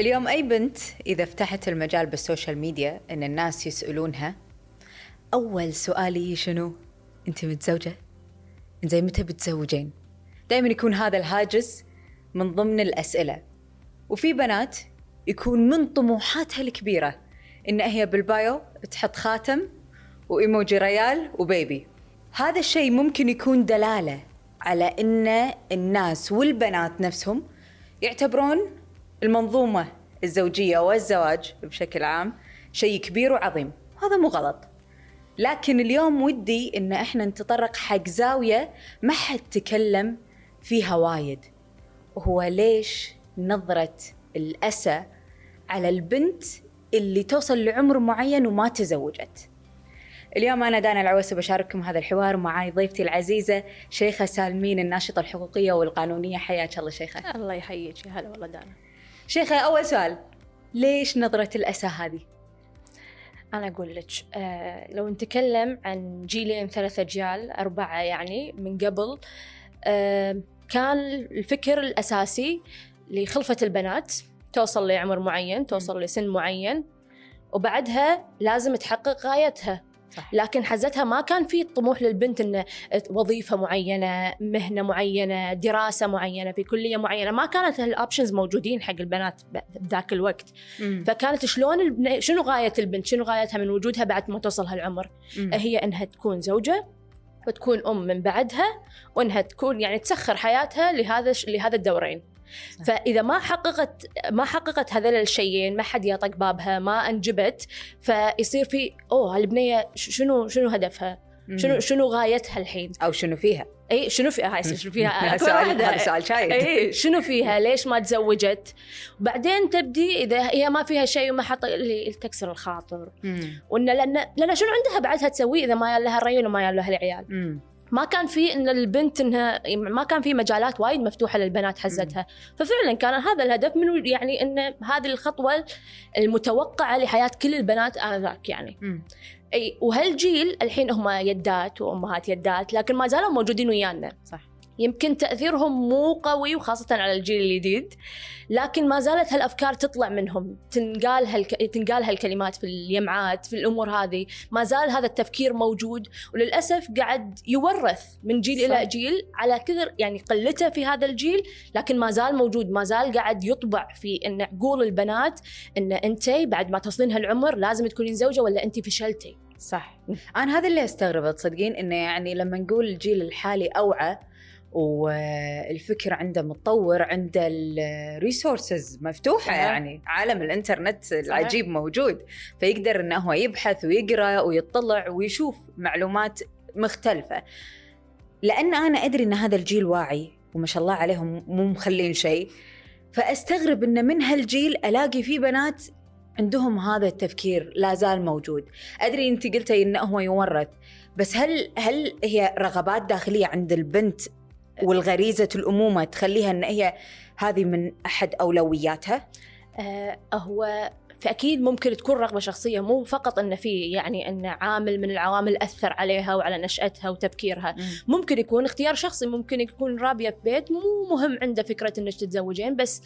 اليوم أي بنت إذا فتحت المجال بال social media إن الناس يسألونها أول سؤال شنو؟ أنت متزوجة؟ زين متى بتزوجين؟ دائما يكون هذا الهاجس من ضمن الأسئلة وفي بنات يكون من طموحاتها الكبيرة إن هي بال bio تحط خاتم وإيموجي ريال و baby هذا الشيء ممكن يكون دلالة على إن الناس والبنات نفسهم يعتبرون المنظومة الزوجية والزواج بشكل عام شيء كبير وعظيم. هذا مو غلط. لكن اليوم ودي إن إحنا نتطرق حق زاوية ما حد تكلم فيها وايد وهو ليش نظرة الأسى على البنت اللي توصل لعمر معين وما تزوجت. اليوم أنا دانا العويسي بشارككم هذا الحوار معاي ضيفتي العزيزة شيخة سالمين الناشطة الحقوقية والقانونية. حياك الله شيخة. الله يحييك. يا هلا والله دانا. شيخة أول سؤال. ليش نظرة الأسى هذه؟ أنا أقول لك آه لو نتكلم عن جيلين ثلاث أجيال أربعة يعني من قبل آه كان الفكر الأساسي لخلفة البنات توصل لعمر معين توصل لسن معين وبعدها لازم تحقق غايتها. صح. لكن حزتها ما كان في طموح للبنت إن وظيفة معينة، مهنة معينة، دراسة معينة في كلية معينة، ما كانت هالاوبشنز موجودين حق البنات بذاك الوقت. مم. فكانت شلون البن... شنو غاية البنت؟ شنو غايتها من وجودها بعد ما توصل هالعمر؟ مم. هي إنها تكون زوجة وتكون أم من بعدها وإنها تكون يعني تسخر حياتها لهذا لهذا الدورين. فإذا ما حققت ما حققت هذول الشيئين ما حد يطق بابها ما أنجبت فيصير في أوه هالبنية شنو شنو هدفها؟ شنو شنو غايتها الحين؟ أو شنو فيها؟ إي شنو فيها هاي شنو فيها؟ سؤال هذا سؤال شايد. إي شنو فيها؟ ليش ما تزوجت؟ بعدين تبدي إذا هي ما فيها شيء وما حط اللي تكسر الخاطر. وإن لأن لأن شنو عندها بعدها تسوي إذا ما لها الريون وما لها العيال؟ ما كان في إن البنت إنها ما كان في مجالات وايد مفتوحة للبنات حزتها. ففعلا كان هذا الهدف من يعني إن هذه الخطوة المتوقعة لحياة كل البنات انذاك يعني. م. أي وهالجيل الحين هم يدات وأمهات يدات لكن ما زالوا موجودين ويانا. صح. يمكن تأثيرهم مو قوي وخاصة على الجيل الجديد. لكن ما زالت هالأفكار تطلع منهم. تنقال هالك... تنقال هالكلمات في اليمعات في الأمور هذه. ما زال هذا التفكير موجود وللأسف قاعد يورث من جيل صح. إلى جيل على كثر يعني قلته في هذا الجيل لكن ما زال موجود. ما زال قاعد يطبع في إن عقول البنات إن أنت بعد ما تصلين هالعمر لازم تكونين زوجة ولا أنت فشلتي. صح. أنا هذا اللي استغرب تصدقين إنه يعني لما نقول الجيل الحالي أوعى والفكر عنده متطور عنده الريسورسز مفتوحة يعني عالم الإنترنت العجيب موجود. فيقدر انه هو يبحث ويقرأ ويطلع ويشوف معلومات مختلفة. لأن أنا أدري إن هذا الجيل واعي وما شاء الله عليهم مو مخلين شيء. فأستغرب إن من هالجيل ألاقي في بنات عندهم هذا التفكير لا زال موجود. أدري انت قلتي إنه هو يورث بس هل هل هي رغبات داخلية عند البنت والغريزة الأمومة تخليها أن هي هذه من أحد أولوياتها؟ آه هو فأكيد ممكن تكون رغبة شخصية مو فقط أن في يعني أن عامل من العوامل أثر عليها وعلى نشأتها وتفكيرها م. ممكن يكون اختيار شخصي ممكن يكون رابية في بيت مو مهم عنده فكرة أنك تتزوجين بس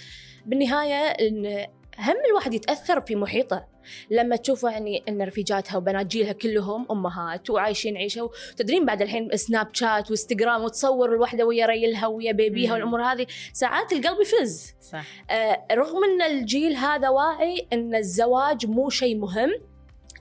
بالنهاية أن هم الواحد يتأثر في محيطه. لما تشوف يعني إن رفيجاتها وبنات جيلها كلهم أمهات وعايشين عيشة وتدرين بعد الحين سناب شات وإنستغرام وتصور الوحده ويا ريلها ويا بيبيها والأمور هذه ساعات القلب يفز. صح. آه رغم إن الجيل هذا واعي إن الزواج مو شيء مهم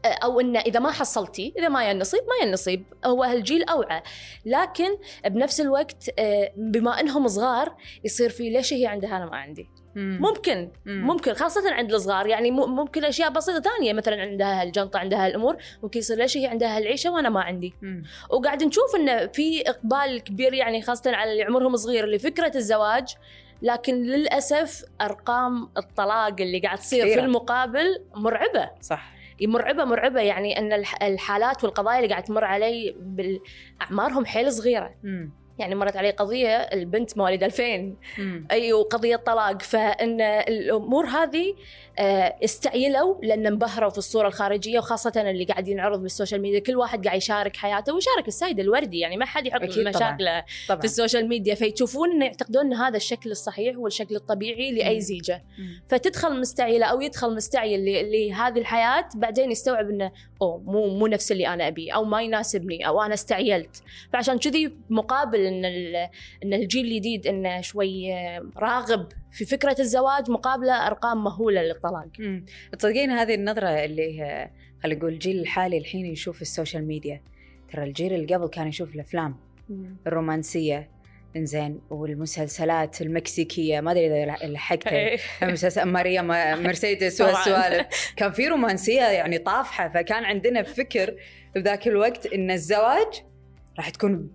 أو إنه إذا ما حصلتي إذا ما النصيب ما النصيب هو هالجيل أوعى. لكن بنفس الوقت آه، بما إنهم صغار يصير في ليش هي عندها أنا ما عندي؟ مم. ممكن مم. ممكن خاصة عند الصغار. يعني ممكن أشياء بسيطة ثانية مثلا عندها الجنطة عندها الأمور ممكن يصير ليش هي عندها العيشة وأنا ما عندي. وقاعد نشوف إنه في إقبال كبير يعني خاصة على اللي عمرهم صغير لفكرة الزواج. لكن للأسف أرقام الطلاق اللي قاعد تصير في المقابل مرعبة. صح. مرعبة مرعبة يعني أن الحالات والقضايا اللي قاعد تمر علي أعمارهم حيل صغيرة مم. يعني مرت علي قضية البنت مواليد 2000 أي وقضية طلاق. فإن الأمور هذه آه، استعيلوا لأن انبهروا في الصورة الخارجية وخاصة اللي قاعد ينعرض بال social media. كل واحد قاعد يشارك حياته ويشارك السايد الوردي. يعني ما حد يحط مشاكله في ال social media. فيشوفون إنه يعتقدون إن هذا الشكل الصحيح هو الشكل الطبيعي لأي مم. زيجة. مم. فتدخل مستعيلة أو يدخل مستعيل لهذه الحياة بعدين يستوعب إنه اوه مو مو نفس اللي أنا أبيه أو ما يناسبني أو أنا استعيلت. فعشان كذي مقابل إن إن الجيل الجديد إنه شوي راغب في فكرة الزواج مقابلة أرقام مهولة للطلاق. تصدقين هذه النظرة اللي خلينا نقول الجيل الحالي الحين يشوف ال social media. ترى الجيل اللي قبل كان يشوف الأفلام الرومانسية. إنزين والمسلسلات المكسيكية ما أدري إذا لحقتها إيه. مسلسل ماريا ما- مرسيدس. والسوالف كان في رومانسية يعني طافحة فكان عندنا فكر بذاك الوقت إن الزواج راح تكون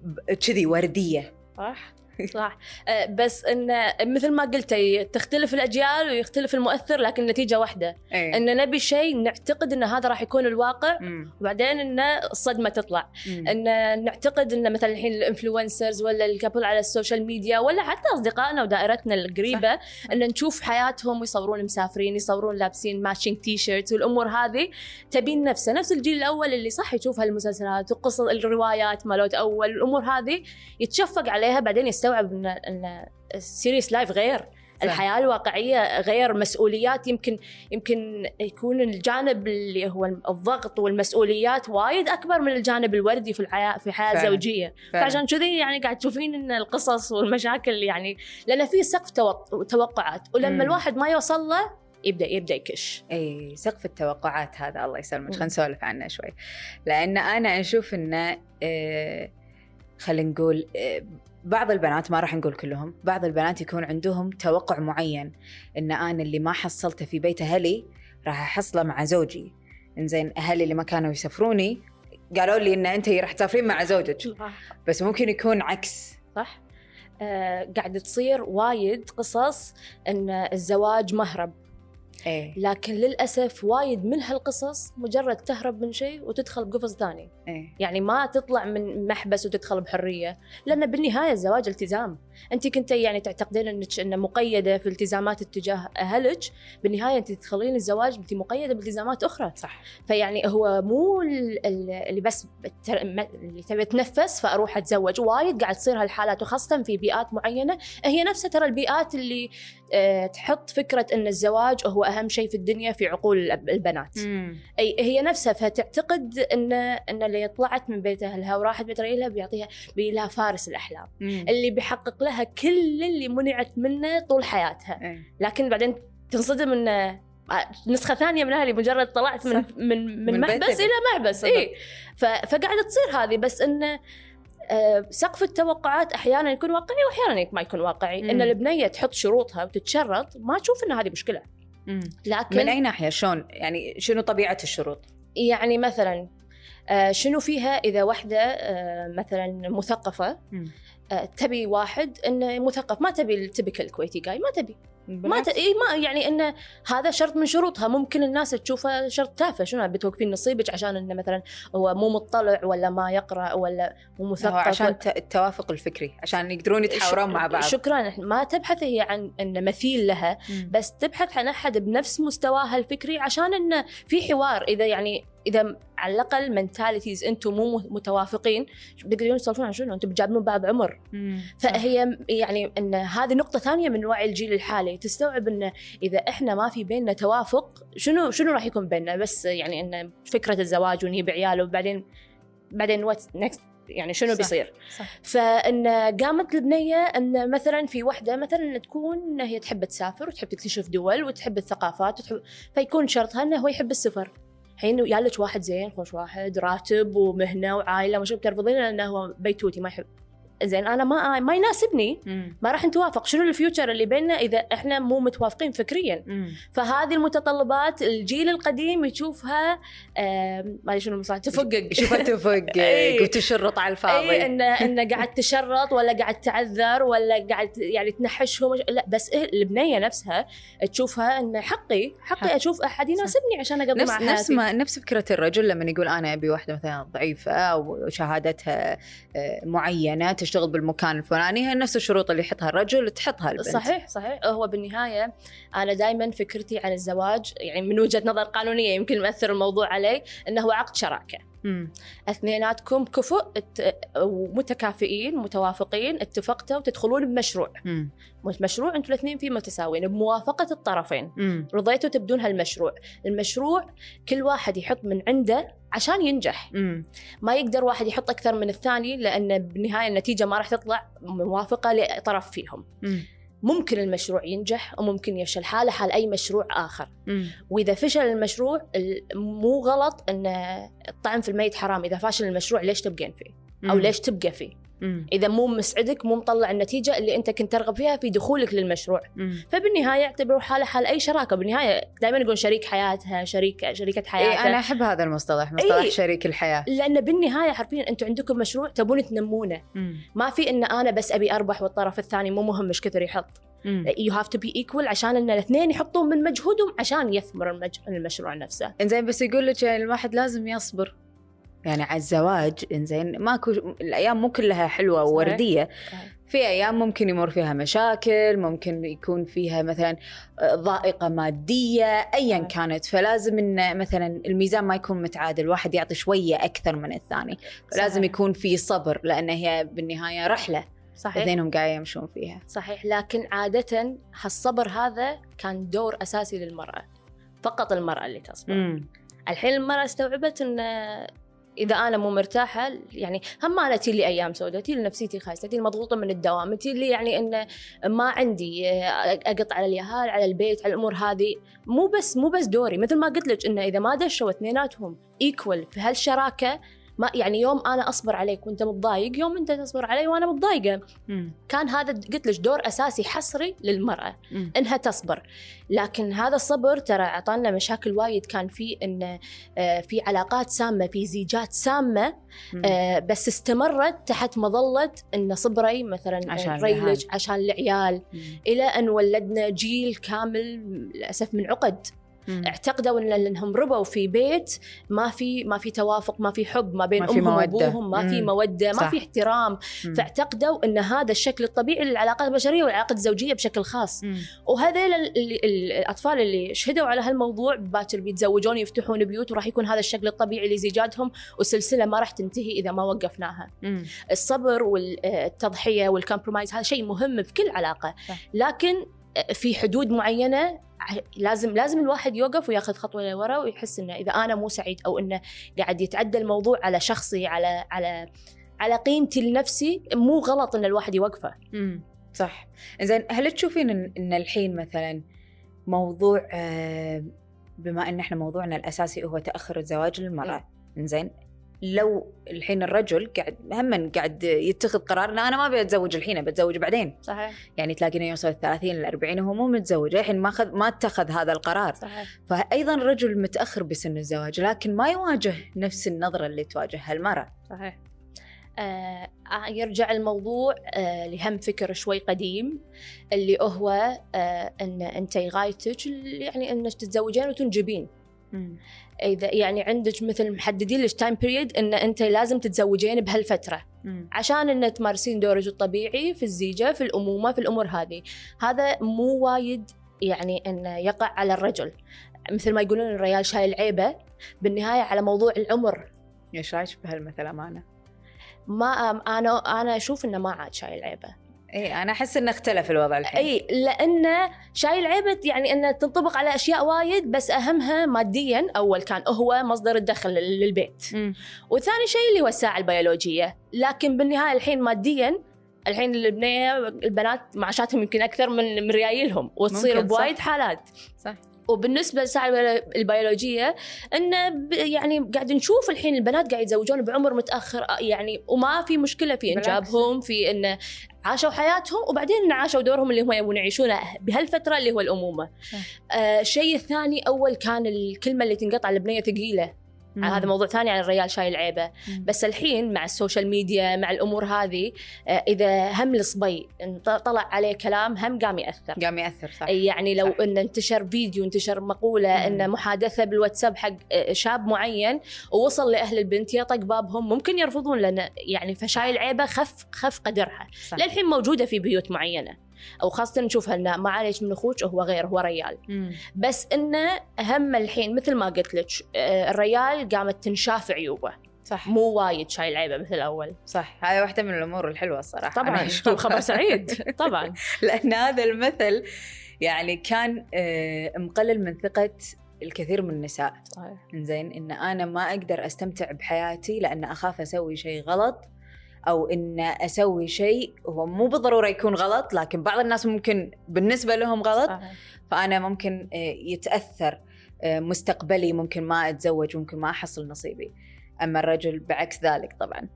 كذي وردية صح صح. آه، بس إن مثل ما قلتي تختلف الأجيال ويختلف المؤثر لكن النتيجه واحدة. إيه. إن نبي شيء نعتقد إن هذا راح يكون الواقع مم. وبعدين إن الصدمة تطلع. مم. إن نعتقد إن مثلا الحين ال influencers ولا ال couple على ال social media ولا حتى أصدقائنا ودائرتنا القريبة إن نشوف حياتهم ويصورون مسافرين يصورون لابسين matching T-shirt والأمور هذه تبين نفسه. نفس الجيل الأول اللي صح يشوف هالمسلسلات وقصص الروايات مالوت أول الأمور هذه يتشفق عليها بعدين يستوعب ان إن ال serious life غير صح. الحياة الواقعية غير مسؤوليات يمكن يمكن يكون الجانب اللي هو الضغط والمسؤوليات وايد أكبر من الجانب الوردي في الحياة في الحياة فعلاً. الزوجية فعلاً. فعشان كذي يعني قاعد تشوفين إن القصص والمشاكل يعني لأن في سقف توق- توقعات ولما مم. الواحد ما يوصل له يبدا يبدأ يكش إي سقف التوقعات هذا الله يسلمك. خلينا نسولف عنه شوي لأن أنا أشوف إنه آه، خلينا نقول بعض البنات ما راح نقول كلهم بعض البنات يكون عندهم توقع معين إن أنا اللي ما حصلته في بيت أهلي راح أحصله مع زوجي. إنزين أهلي اللي ما كانوا يسافروني قالوا لي إن أنت راح تسافرين مع زوجك. بس ممكن يكون عكس. صح. آه قاعد تصير وايد قصص إن الزواج مهرب. إيه. لكن للأسف وايد من هالقصص مجرد تهرب من شيء وتدخل بقفص ثاني. إيه. يعني ما تطلع من محبس وتدخل بحرية. لأن بالنهاية الزواج التزام. أنت كنت يعني تعتقدين إنك إنه مقيدة في التزامات اتجاه أهلك. بالنهاية أنت تدخلين الزواج أنت مقيدة بالتزامات أخرى. صح. فيعني هو مو ال- ال- اللي بس اللي تبي تنفس فأروح أتزوج. وايد قاعد تصير هالحالات وخاصة في بيئات معينة. هي نفسها ترى البيئات اللي تحط فكرة إن الزواج هو أهم شيء في الدنيا في عقول البنات. اي هي نفسها فتعتقد ان إن اللي طلعت من بيت أهلها وراحت بيت ريلها بيعطيها بيلها فارس الأحلام. اللي بيحقق لها كل اللي منعت منه طول حياتها. إيه. لكن بعدين تنصدم ان آه، نسخة ثانية من أهلي مجرد طلعت من صح. من من, من محبس. إلى محبس اي فقاعدة تصير هذه بس انه آه، سقف التوقعات أحيانا يكون واقعي وأحيانا ما يكون واقعي. مم. إن البنية تحط شروطها وتتشرط ما تشوف ان هذه مشكلة. مم. لكن من أي ناحية؟ شلون؟ يعني شنو طبيعة الشروط؟ يعني مثلا آه، شنو فيها إذا واحدة آه، مثلا مثقفة؟ آه، تبي واحد إنه مثقف ما تبي التبكل الكويتي جاي ما تبي. ما ت... إيه ما يعني إنه هذا شرط من شروطها. ممكن الناس تشوفه شرط تافه. شنو بتوقفين نصيبك عشان إنه مثلا هو مو مطلع ولا ما يقرأ ولا مو مثقف؟ عشان الت- التوافق الفكري عشان يقدرون يتحاورون ش- مع بعض. شكرا. ما تبحث هي عن انه مثيل لها. بس تبحث عن أحد بنفس مستواها الفكري عشان إنه في حوار. إذا يعني إذا على الأقل mentalities أنتم مو متوافقين بتقدرون تسولفون عن شنو أنتم بتجابلون بعض عمر. فهي يعني إن هذه نقطة ثانية من وعي الجيل الحالي تستوعب إن إذا إحنا ما في بيننا توافق شنو شنو راح يكون بيننا بس يعني إن فكرة الزواج ونجيب عيال وبعدين بعدين what next يعني شنو صح. بيصير صح. فإن قامت البنيه إن مثلا في وحدة مثلا تكون هي تحب تسافر وتحب تكتشف دول وتحب الثقافات وتحب فيكون شرطها انه هو يحب السفر الحين يالك واحد زين خوش واحد راتب ومهنة وعائله وشو بترفضين لأنه هو بيتوتي ما يحب. زين أنا ما ما يناسبني. ما راح نتوافق شنو ال future اللي بيننا إذا إحنا مو متوافقين فكريا مم. فهذه المتطلبات الجيل القديم يشوفها ما أدري شنو المصطلح تفقق شوفها تفق إيه. وتشرط على الفاضي اي إنه إنه قاعد تشرط ولا قاعد تعذر ولا قاعد يعني تنحشهم لا بس إيه البنية نفسها تشوفها انه حقي حقي حق. أشوف أحد يناسبني عشان أقضي مع نفس ما نفس فكرة الرجل لما يقول أنا أبي واحدة مثلا ضعيفة أو شهادتها آه، معينة تشتغل بالمكان الفلاني هي نفس الشروط اللي يحطها الرجل تحطها البنت صحيح صحيح هو بالنهاية أنا دائما فكرتي عن الزواج يعني من وجهة نظر قانونية يمكن يؤثر الموضوع علي إنه هو عقد شراكة مم. اثنيناتكم كفؤ ومتكافئين متوافقين اتفقتوا وتدخلون بمشروع مم. مشروع أنتم الاثنين فيه متساويين بموافقة الطرفين مم. رضيتوا تبدون هالمشروع المشروع كل واحد يحط من عنده عشان ينجح مم. ما يقدر واحد يحط أكثر من الثاني لأن بالنهاية النتيجة ما راح تطلع موافقة لطرف فيهم مم. ممكن المشروع ينجح وممكن يفشل حالة حال أي مشروع آخر مم. وإذا فشل المشروع ال- مو غلط إن الطعن في الميت حرام إذا فاشل المشروع ليش تبقين فيه أو مم. ليش تبقى فيه مم. إذا مو مسعدك مو مطلع النتيجة اللي أنت كنت ترغب فيها في دخولك للمشروع مم. فبالنهاية اعتبروا حالة حال أي شراكة بالنهاية دائما يقول شريك حياتها شريك شريكة إيه حياتها أنا أحب هذا المصطلح مصطلح إيه. شريك الحياة لأن بالنهاية حرفيا أنتم عندكم مشروع تبون تنمونه مم. ما في إن أنا بس أبي أربح والطرف الثاني مو مهم إيش كثر يحط. you have to be equal عشان إن الاثنين يحطون من مجهودهم عشان يثمر المج... المشروع نفسه إنزين بس يقول لك يعني الواحد لازم يصبر يعني على الزواج إنزين ماكو الأيام مو كلها حلوة. ووردية. في أيام ممكن يمر فيها مشاكل ممكن يكون فيها مثلا آه، ضائقة مادية ايا. كانت فلازم إن مثلا الميزان ما يكون متعادل واحد يعطي شوية أكثر من الثاني صحيح. يكون في صبر لأن هي بالنهاية رحلة صحيح اثنينهم قاعد يمشون فيها صحيح لكن عادة هالصبر هذا كان دور أساسي للمرأة فقط المرأة اللي تصبر امم الحين المرأة استوعبت أن إذا أنا مو مرتاحة يعني هم أنا تي لي أيام سوداء تي نفسيتي خايسة تي لي مضغوطة من الدوام تي لي يعني أن ما عندي أقط على اليهال على البيت على الأمور هذه. مو بس مو بس دوري. مثل ما قلت لك أنه إذا ما دشوا اثنيناتهم equal في هالشراكة ما يعني يوم أنا أصبر عليك وأنت متضايق يوم أنت تصبر علي وأنا متضايقة. كان هذا قلت لك دور أساسي حصري للمرأة امم إنها تصبر. لكن هذا الصبر ترى أعطانا مشاكل وايد. كان في إن آه، في علاقات سامة في زيجات سامة آه، بس استمرت تحت مظلة إن صبري مثلا عشان ريلج العيال. عشان العيال. إلى إن ولدنا جيل كامل للأسف من عقد. اعتقدوا إن لأنهم ربوا في بيت ما في ما في توافق ما في حب ما بين ما أمهم. وأبوهم ما في مم. مودة ما. في احترام مم. فاعتقدوا إن هذا الشكل الطبيعي للعلاقات البشرية والعلاقات الزوجية بشكل خاص مم. ال- الأطفال اللي شهدوا على هالموضوع باكر بيتزوجون يفتحون بيوت وراح يكون هذا الشكل الطبيعي لزيجاتهم والسلسله ما راح تنتهي إذا ما وقفناها مم. الصبر والتضحية والكمبرومايز هذا شيء مهم في كل علاقة صح. لكن في حدود معينة لازم لازم الواحد يوقف وياخذ خطوة لورا ويحس إنه إذا أنا مو سعيد أو إنه قاعد يتعدى الموضوع على شخصي على على على قيمتي لنفسي مو غلط إن الواحد يوقفه. امم صح. زين هل تشوفين ان, الحين مثلا موضوع آه، بما إن إحنا موضوعنا الأساسي هو تأخر الزواج للمرأة؟ زين لو الحين الرجل قاعد هم قاعد يتخذ قرار لا أنا ما أبي أتزوج الحين بتزوج بعدين. صحيح. يعني تلاقينه يوصل 30 ل 40 وهو مو متزوج الحين ما خذ ما اتخذ هذا القرار. صحيح. فايضا الرجل متأخر بسن الزواج لكن ما يواجه نفس النظرة اللي تواجهها المرأة. صحيح. آه يرجع الموضوع آه لهم فكر شوي قديم اللي هو آه إن أنت غايتك يعني إنك تتزوجين وتنجبين. إذا يعني عندك مثل محددين لك تايم بيريد إن أنت لازم تتزوجين بهالفترة. عشان إن تمارسين دورك الطبيعي في الزيجة في الأمومة في الأمور هذه. هذا مو وايد يعني انه يقع على الرجل. مثل ما يقولون الرجال شايل عيبه. بالنهاية على موضوع العمر. إيش رايك بهالمثل أمانة؟ ما أنا أنا أشوف إنه ما عاد شايل عيبه. اي أنا أحس إنه اختلف الوضع الحين. اي لأنه شايل عيبه يعني إنه تنطبق على أشياء وايد بس أهمها ماديا أول كان هو مصدر الدخل للبيت. مم. وثاني شيء اللي هو الساعة البيولوجية. لكن بالنهاية الحين ماديا الحين البنيه البنات معاشاتهم يمكن أكثر من من ريايلهم وتصير. بوايد حالات. صح. وبالنسبة للساعه البيولو- البيولوجية انه ب- يعني قاعد نشوف الحين البنات قاعد يتزوجون بعمر متأخر آه، يعني وما في مشكلة في. إنجابهم في انه عاشوا حياتهم وبعدين عاشوا دورهم اللي هم يبون يعيشونه بهالفترة اللي هو الأمومة. آه الشيء الثاني أول كان الكلمة اللي تنقطع البنية ثقيلة مم. هذا موضوع ثاني عن الريال شايل عيبه مم. بس الحين مع ال social media مع الأمور هذه آه، إذا هم الصبي طلع عليه كلام هم قام يأثر قام يأثر صح يعني لو صح. إن انتشر فيديو انتشر مقولة مم. ان محادثة بالواتساب حق آه، شاب معين ووصل لأهل البنت يطق بابهم ممكن يرفضون لأن يعني فشايل عيبه خف خف قدرها. للحين موجودة في بيوت معينة أو خاصة نشوفها انه ما عليك من أخوك هو غير هو ريال. مم. بس إنه هم الحين مثل ما قلت لك آه، الريال قامت تنشاف عيوبه. صح. مو وايد شايل عيبه مثل الأول. صح. هاي واحدة من الأمور الحلوة الصراحة. طبعا. خبر سعيد. طبعا. لأن هذا المثل يعني كان آه، مقلل من ثقة الكثير من النساء. صحيح. زين إن أنا ما أقدر أستمتع بحياتي لأن أخاف أسوي شيء غلط. أو إن أسوي شيء هو مو بالضرورة يكون غلط لكن بعض الناس ممكن بالنسبة لهم غلط صحيح. فأنا ممكن آه، يتأثر آه، مستقبلي ممكن ما أتزوج ممكن ما أحصل نصيبي أما الرجل بعكس ذلك طبعا.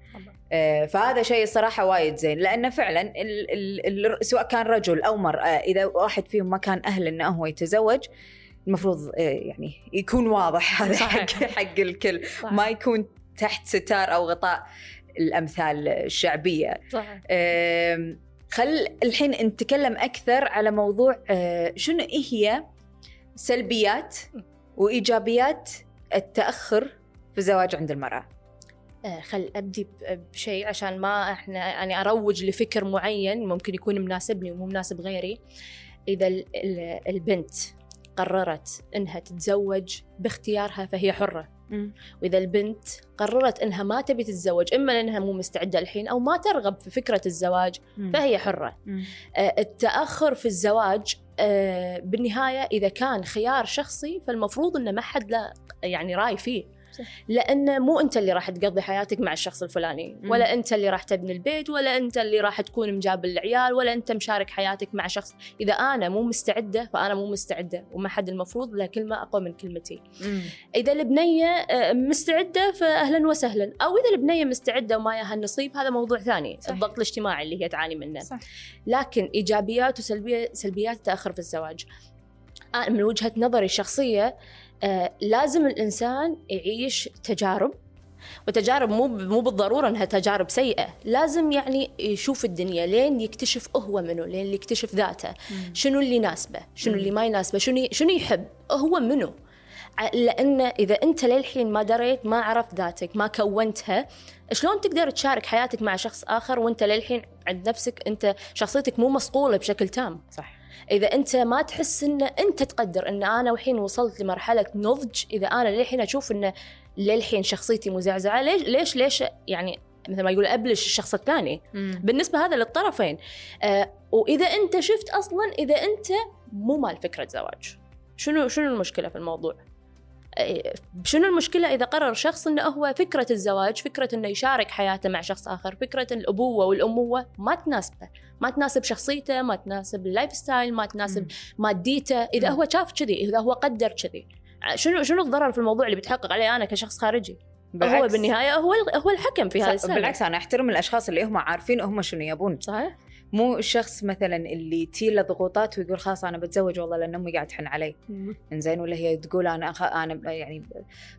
آه، فهذا شيء صراحة وايد زين لأنه فعلا ال ال ال سواء كان رجل أو مرأة إذا واحد فيهم ما كان أهل إنه هو يتزوج المفروض آه، يعني يكون واضح هذا صحيح. حق حق الكل صح. ما يكون تحت ستار أو غطاء الأمثال الشعبية. صحيح. خل الحين نتكلم أكثر على موضوع آه، شنو هي سلبيات وإيجابيات التأخر في الزواج عند المرأة؟ آه، خل أبدي بشيء عشان ما إحنا يعني أروج لفكر معين ممكن يكون مناسبني ومو مناسب غيري. إذا ال- ال- البنت قررت إنها تتزوج باختيارها فهي حرة. وإذا البنت قررت إنها ما تبي تتزوج إما لانها مو مستعدة الحين أو ما ترغب في فكرة الزواج فهي حرة. آه، التأخر في الزواج آه، بالنهاية إذا كان خيار شخصي فالمفروض إنه ما حد لا يعني راي فيه. لأن مو أنت اللي راح تقضي حياتك مع الشخص الفلاني. ولا أنت اللي راح تبني البيت ولا أنت اللي راح تكون مجاب العيال ولا أنت مشارك حياتك مع شخص. إذا أنا مو مستعدة فأنا مو مستعدة وما حد المفروض له كلمة أقوى من كلمتي إذا البنية آه، مستعدة فاهلا وسهلا. أو إذا البنية مستعدة وما ياها النصيب هذا موضوع ثاني صح. الضغط الاجتماعي اللي هي تعاني منه. صح لكن إيجابيات وسلبيات سلبيات التاخر في الزواج. أنا من وجهة نظري الشخصية آه لازم الإنسان يعيش تجارب وتجارب مو مو بالضرورة إنها تجارب سيئة، لازم يعني يشوف الدنيا لين يكتشف هو منو، لين يكتشف ذاته، شنو اللي يناسبه، شنو اللي ما يناسبه، شنو شنو يحب، هو منو. لأن إذا أنت للحين ما دريت ما عرفت ذاتك ما كونتها شلون تقدر تشارك حياتك مع شخص آخر وأنت للحين عند نفسك أنت شخصيتك مو مصقوله بشكل تام؟ صح. إذا أنت ما تحس إن أنت تقدر إن أنا الحين وصلت لمرحلة نضج إذا أنا للحين أشوف إن للحين شخصيتي مزعزعة ليش ليش ليش يعني مثل ما يقول أبلش الشخص الثاني؟ بالنسبة هذا للطرفين. آه وإذا أنت شفت أصلا إذا أنت مو مال فكرة زواج. شنو شنو المشكلة في الموضوع؟ شنو المشكلة إذا قرر شخص إنه هو فكرة الزواج فكرة إنه يشارك حياته مع شخص آخر فكرة الأبوة والأمومة ما تناسبه. ما تناسب شخصيته ما تناسب ال lifestyle ما تناسب ماديته. إذا. هو شاف كذي إذا هو قدر كذي. شنو شنو الضرر في الموضوع اللي بتحقق عليه أنا كشخص خارجي؟ هو بالعكس. هو ال- هو الحكم في هذا بالعكس أنا أحترم الأشخاص اللي هم عارفين هم شنو يبون. صحيح. مو الشخص مثلا اللي تيله ضغوطات ويقول خلاص أنا بتزوج والله لأن أمي قاعد تحن علي. إنزين؟ ولا هي تقول أنا أخ... أنا يعني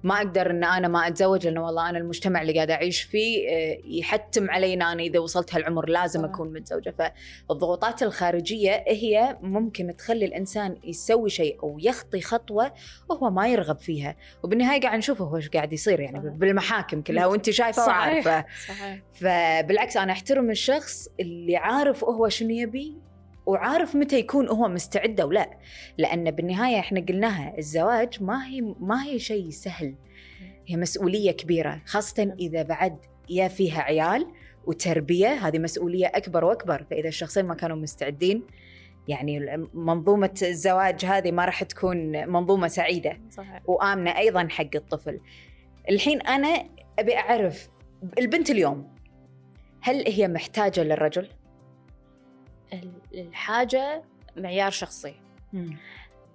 ما أقدر إن أنا ما أتزوج لأنه والله أنا المجتمع اللي قاعد أعيش فيه آه، يحتم علي ان أنا إذا وصلت هالعمر لازم. أكون متزوجة. فالضغوطات الخارجية هي ممكن تخلي الإنسان يسوي شيء أو يخطي خطوة وهو ما يرغب فيها. وبالنهاية قاعد نشوفه هو إيش قاعد يصير يعني صحيح. بالمحاكم كلها وأنت شايفة صحيح. وعارفة. صحيح. فبالعكس أنا أحترم الشخص اللي عارف هو شنو يبي وعارف متى يكون هو مستعد أو لا. لأن بالنهاية إحنا قلناها الزواج ما هي ما هي شيء سهل. هي مسؤولية كبيرة خاصة إذا بعد يا فيها عيال وتربية هذه مسؤولية أكبر وأكبر. فإذا الشخصين ما كانوا مستعدين يعني منظومة الزواج هذه ما راح تكون منظومة سعيدة. صحيح. وآمنة أيضا حق الطفل. الحين أنا أبي أعرف البنت اليوم هل هي محتاجة للرجل؟ ال- الحاجة معيار شخصي.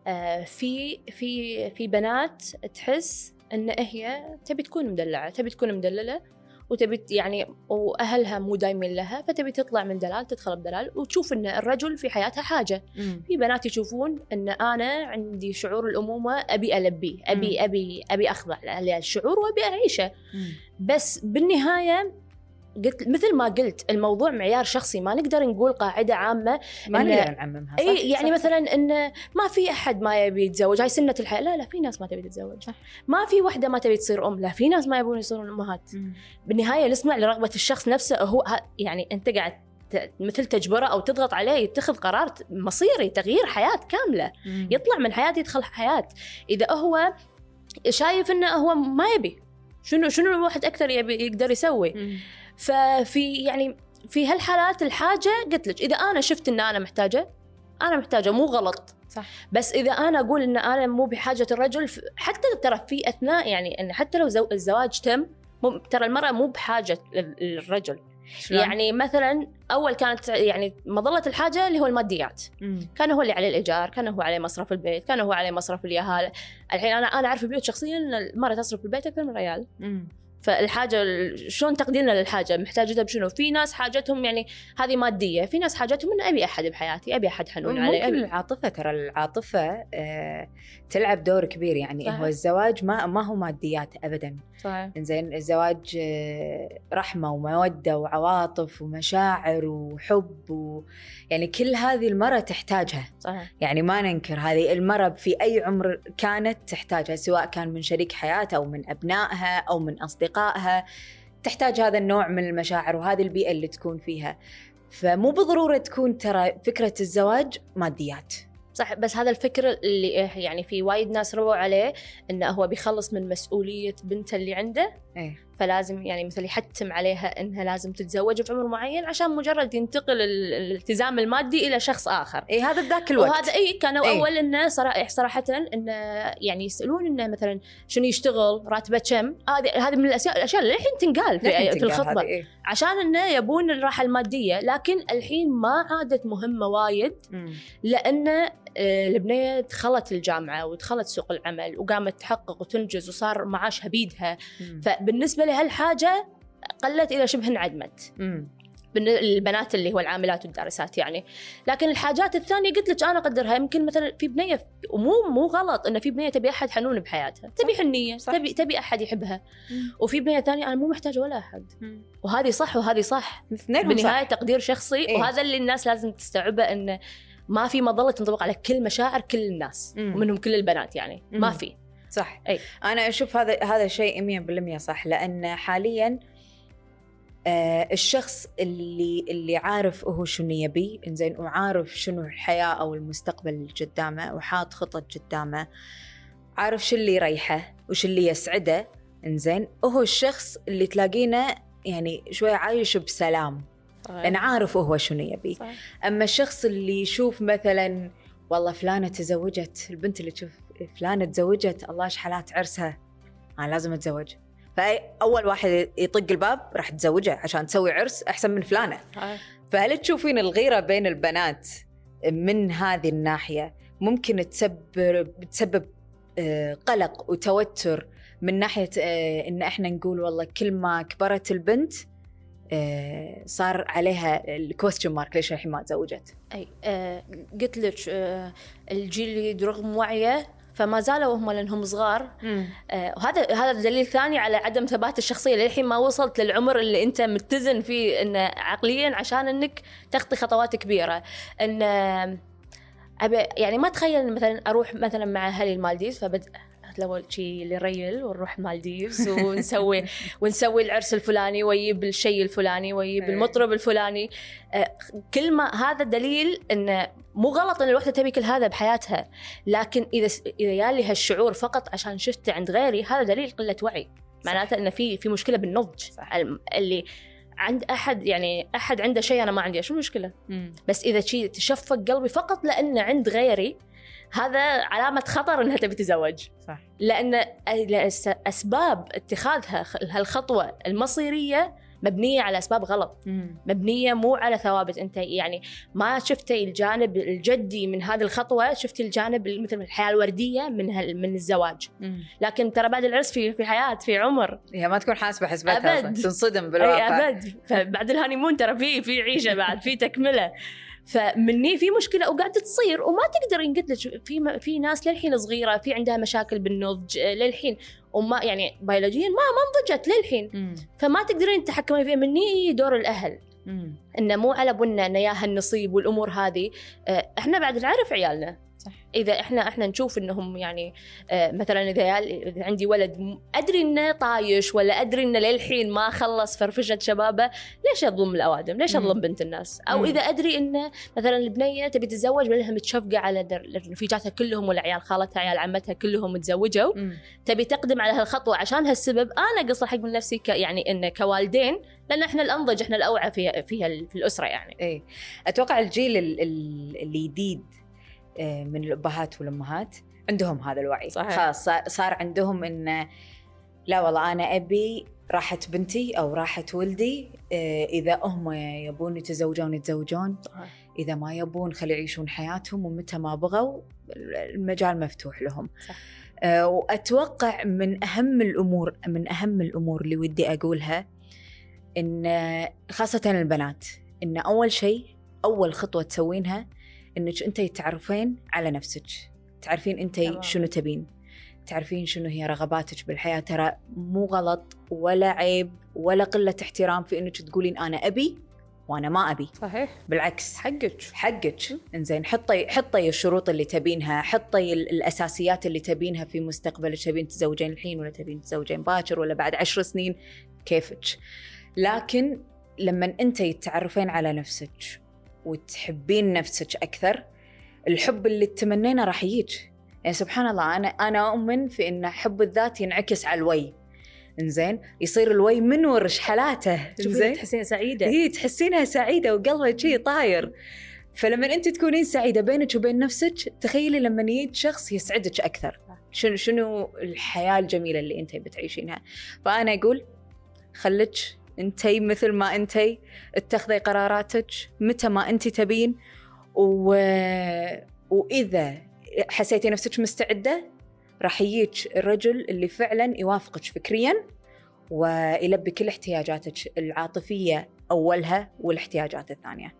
آه، في في في بنات تحس إن هي تبي تكون مدلعة تبي تكون مدللة وتبي يعني وأهلها مو دايمين لها فتبي تطلع من دلال تدخل بدلال وتشوف إن الرجل في حياتها حاجة. مم. في بنات يشوفون إن أنا عندي شعور الأمومة أبي البيه أبي أبي أبي أخضع للشعور وأبي أعيشه. مم. بس بالنهاية قلت مثل ما قلت الموضوع معيار شخصي ما نقدر نقول قاعدة عامة ما نقدر نعممها صح؟ إي يعني صح. مثلا إن ما في أحد ما يبي يتزوج هاي سنة الحياة لا لا في ناس ما تبي تتزوج صح. ما في وحدة ما تبي تصير أم لا في ناس ما يبون يصيرون أمهات. بالنهاية نسمع لرغبة الشخص نفسه هو يعني أنت قاعد مثل تجبره أو تضغط عليه يتخذ قرار مصيري تغيير حياة كاملة. يطلع من حياة يدخل حياة إذا هو شايف إنه هو ما يبي شنو شنو الواحد أكثر يبي يقدر يسوي مم. ففي يعني في هالحالات الحاجة قلت لك إذا أنا شفت إن أنا محتاجة أنا محتاجة مو غلط صح بس إذا أنا أقول إن أنا مو بحاجة الرجل حتى ترى في أثناء يعني إن حتى لو زو- الزواج تم ترى المرأة مو بحاجة لل- للرجل شلون؟ يعني مثلا أول كانت يعني مظلة الحاجة اللي هو الماديات مم. كان هو اللي عليه الإيجار كان هو عليه مصرف البيت كان هو عليه مصرف اليهال الحين أنا أنا أعرف بيوت شخصيا إن المرأة تصرف البيت أكثر من الرجال مم. فالحاجة شلون تقديرنا للحاجة؟ محتاجتها بشنو؟ في ناس حاجتهم يعني هذه مادية في ناس حاجتهم إن أبي أحد بحياتي أبي أحد حنون علي ممكن أبي... العاطفة ترى العاطفة آه تلعب دور كبير يعني. صحيح. هو الزواج ما ما هو ماديات ابدا. صحيح. زين الزواج آه، رحمة ومودة وعواطف ومشاعر وحب و... يعني كل هذه المرة تحتاجها. صحيح. يعني ما ننكر هذه المرة في أي عمر كانت تحتاجها سواء كان من شريك حياتها أو من أبنائها أو من أصدقائها تحتاج هذا النوع من المشاعر وهذه البيئة اللي تكون فيها. فمو بالضرورة تكون ترى فكرة الزواج ماديات. صح بس هذا الفكر اللي إيه يعني في وايد ناس رووا عليه إنه هو بيخلص من مسؤولية بنته اللي عنده. إيه. فلازم يعني مثل يحتم عليها إنها لازم تتزوج في عمر معين عشان مجرد ينتقل ال- الالتزام المادي إلى شخص آخر اي هذا بذاك الوقت وهذا اي كانوا إيه. أول إنه صراحة صراحة إنه يعني يسألون إنه مثلا شنو يشتغل راتبه كم هذه هذه من الاشياء الأشياء اللي الحين تنقال في, في الخطبة إيه. عشان إنه يبون الراحة المادية لكن الحين ما عادت مهمة وايد مم. لأن آه، البنيه دخلت الجامعة ودخلت سوق العمل وقامت تحقق وتنجز وصار معاشها بيدها مم. فبالنسبة لهالحاجة قلت إلى شبه انعدمت مم. البنات اللي هو العاملات والدارسات يعني لكن الحاجات الثانية قلت لك أنا أقدرها يمكن مثلا في بنية ومو مو غلط ان في بنية تبي أحد حنون بحياتها تبي حنية صح. تبي تبي أحد يحبها وفي بنية ثانية أنا مو محتاجة ولا أحد مم. وهذه صح وهذه صح بالنهايه. تقدير شخصي إيه. وهذا اللي الناس لازم تستوعبه إنه ما في مظله تنطبق على كل مشاعر كل الناس مم. ومنهم كل البنات يعني ما مم. في صح أي. أنا أشوف هذا هذا شيء 100% صح لأن حاليا آه الشخص اللي اللي عارف هو شنو يبي إنزين وعارف شنو الحياة أو المستقبل اللي قدامه وحاط خطط قدامه عارف شو اللي يريحه وش اللي يسعده إنزين هو الشخص اللي تلاقينه يعني شوي عايش بسلام لأن عارف هو شنو يبي. صح. أما الشخص اللي يشوف مثلا والله فلانة تزوجت البنت اللي تشوف فلانة تزوجت الله إيش حالات عرسها؟ أنا لازم أتزوج. فاول واحد يطق الباب راح تزوجه عشان تسوي عرس أحسن من فلانة. فهل تشوفين الغيرة بين البنات من هذه الناحية؟ ممكن تسبب تسبب آه، قلق وتوتر من ناحية آه، إن إحنا نقول والله كل ما كبرت البنت صار عليها الكويستشن مارك ليش الحين ما تزوجت؟ أي آه قلت لك آه الجيل رغم وعيه فما زالوا هم لأنهم صغار. آه وهذا هذا دليل ثاني على عدم ثبات الشخصية. للحين ما وصلت للعمر اللي أنت متزن فيه انه عقليا عشان إنك تخطي خطوات كبيرة. إن آه، أبي يعني ما تخيل مثلا أروح مثلا مع أهلي المالديز فبد لو شي لريل ونروح مالديفز ونسوي ونسوي العرس الفلاني ويجيب الشيء الفلاني ويجيب إيه. المطرب الفلاني. آه، كل ما هذا دليل إنه مو غلط إن الوحدة تبي كل هذا بحياتها. لكن إذا إذا يالي هالشعور فقط عشان شفته عند غيري هذا دليل قلة وعي. معناته إنه في في مشكلة بالنضج. صح. اللي عند أحد يعني أحد عنده شيء أنا ما عندي شو المشكلة؟ بس إذا شيء تشفق قلبي فقط لأنه عند غيري هذا علامة خطر إنها تبي تتزوج. صح. لأن أسباب اتخاذها هالخطوة المصيرية مبنية على أسباب غلط. مم. مبنية مو على ثوابت. أنت يعني ما شفتي الجانب الجدي من هذه الخطوة شفتي الجانب مثل الحياة الوردية من هال من الزواج. مم. لكن ترى بعد العرس في في حياة في عمر. هي ما تكون حاسبة حسبتها أبد. تنصدم بالواقع. اي أبد. فبعد الهانيمون ترى في في عيشة بعد في تكملة. فمني في مشكلة وقاعدة تصير وما تقدرين قلت لك في في ناس للحين صغيرة في عندها مشاكل بالنضج آه، للحين وما يعني بيولوجيا ما ما نضجت للحين مم. فما تقدرين تتحكمين فيها مني دور الأهل مم. إنه مو على بنا إنه ياها النصيب والأمور هذه آه، إحنا بعد نعرف عيالنا. إذا إحنا إحنا نشوف إنهم يعني آه، مثلا إذا عندي ولد أدري إنه طايش ولا أدري إنه للحين ما خلص فرفشة شبابه ليش اظلم الأوادم؟ ليش. اظلم بنت الناس؟ أو. إذا أدري إنه مثلا البنية تبي تتزوج ولها متشفقه على رفيجاتها كلهم ولا عيال خالتها عيال عمتها كلهم تزوجوا مم. تبي تقدم على هالخطوة عشان هالسبب أنا قصر حق من نفسي ك يعني انه كوالدين لأن إحنا الأنضج إحنا الأوعى في في الأسرة يعني اي أتوقع الجيل ال- من الأبهات والأمهات عندهم هذا الوعي صحيح. خلاص صار- عندهم انه لا والله أنا أبي راحت بنتي أو راحت ولدي آه، إذا هم يبون يتزوجون يتزوجون إذا ما يبون خلي يعيشون حياتهم ومتى ما بغوا المجال مفتوح لهم صح. آه، وأتوقع من أهم الأمور من أهم الأمور اللي ودي أقولها إن آه، خاصة البنات إن أول شيء أول خطوة تسوينها إنك انت تعرفين على نفسك. تعرفين انت. شنو تبين. تعرفين شنو هي رغباتك بالحياة. ترى مو غلط ولا عيب ولا قلة احترام في إنك تقولين أنا أبي وأنا ما أبي. صحيح. بالعكس. حقك. حقك. إنزين حطي حطي الشروط اللي تبينها حطي ال- الأساسيات اللي تبينها في مستقبلك تبين تتزوجين الحين ولا تبين تتزوجين باكر ولا بعد عشر سنين؟ كيفك. لكن لما انت تتعرفين على نفسك وتحبين نفسك أكثر الحب اللي تتمنينه راح يجيك يعني سبحان الله أنا أنا أؤمن في إن حب الذات ينعكس على الوي. إنزين؟ يصير الوي منور رشحلاته تشوفين تحسين سعيدة. هي تحسينها سعيدة وقلبها شي طاير. فلما أنت تكونين سعيدة بينك وبين نفسك تخيلي لما يجي شخص يسعدك أكثر. شنو شنو الحياة الجميلة اللي أنت بتعيشينها؟ فأنا أقول خليك انتي مثل ما انتي اتخذي قراراتك متى ما انت تبين. و... وإذا حسيتي نفسك مستعدة راح يجيك الرجل اللي فعلا يوافقك فكريا ويلبي كل احتياجاتك العاطفية أولها والاحتياجات الثانية.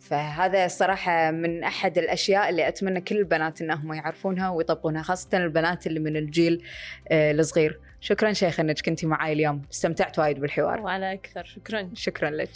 فهذا صراحة من أحد الأشياء اللي أتمنى كل البنات أنهم يعرفونها ويطبقونها خاصة البنات اللي من الجيل آه، الصغير. شكرا شيخ أنك كنتي معاي اليوم. استمتعت وايد بالحوار. وأنا أكثر. شكرا. شكرا لك.